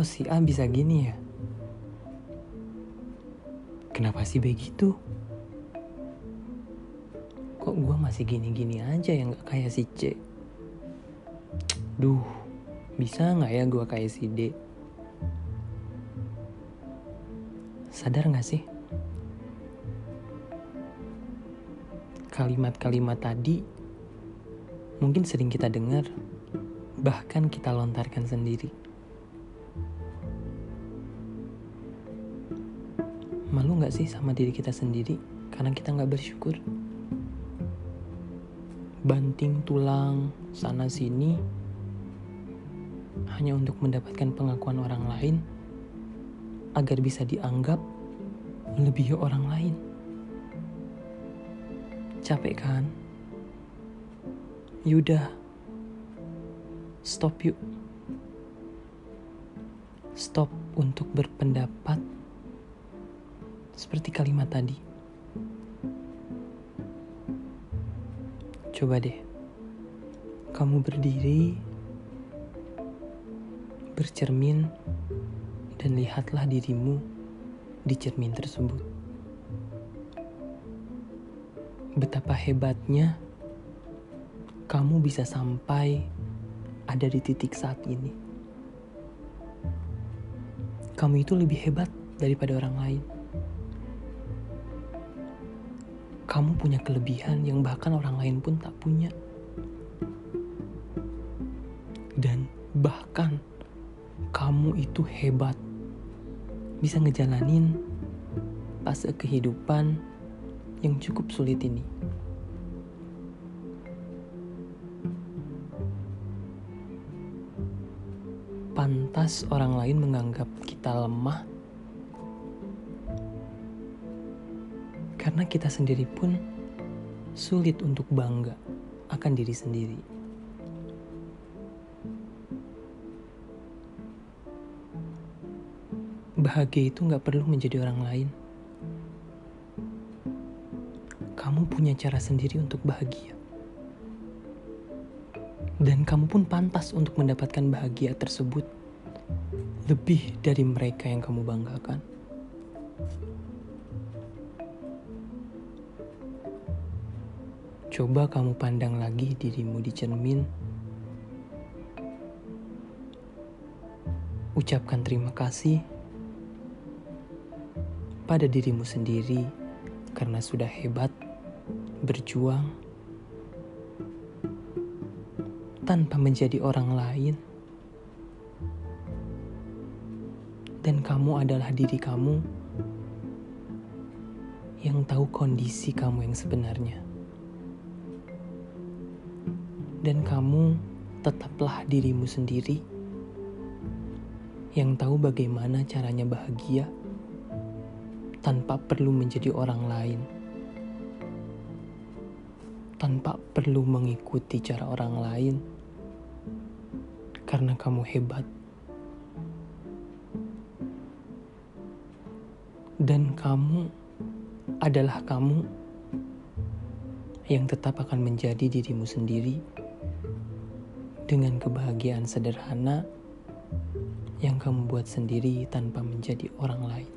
kok si A bisa gini ya? Kenapa sih begitu? Kok gue masih gini-gini aja yang gak kayak si C? Duh, bisa gak ya gue kayak si D? Sadar gak sih? Kalimat-kalimat tadi mungkin sering kita dengar, bahkan kita lontarkan sendiri. Malu gak sih sama diri kita sendiri karena kita gak bersyukur? Banting tulang sana sini hanya untuk mendapatkan pengakuan orang lain agar bisa dianggap lebih orang lain. Capek kan? Yudah, stop yuk. Stop untuk berpendapat seperti kalimat tadi. Coba deh, kamu berdiri, bercermin, dan lihatlah dirimu di cermin tersebut. Betapa hebatnya kamu bisa sampai ada di titik saat ini. Kamu itu lebih hebat daripada orang lain. Kamu punya kelebihan yang bahkan orang lain pun tak punya. Dan bahkan kamu itu hebat. Bisa ngejalanin fase kehidupan yang cukup sulit ini. Pantas orang lain menganggap kita lemah Karena kita sendiri pun sulit untuk bangga akan diri sendiri. Bahagia itu nggak perlu menjadi orang lain. Kamu punya cara sendiri untuk bahagia. Dan kamu pun pantas untuk mendapatkan bahagia tersebut lebih dari mereka yang kamu banggakan. Coba kamu pandang lagi dirimu di cermin. Ucapkan terima kasih pada dirimu sendiri karena sudah hebat berjuang tanpa menjadi orang lain. Dan kamu adalah diri kamu yang tahu kondisi kamu yang sebenarnya dan kamu tetaplah dirimu sendiri. Yang tahu bagaimana caranya bahagia tanpa perlu menjadi orang lain, tanpa perlu mengikuti cara orang lain, karena kamu hebat. Dan kamu adalah kamu yang tetap akan menjadi dirimu sendiri dengan kebahagiaan sederhana yang kamu buat sendiri tanpa menjadi orang lain.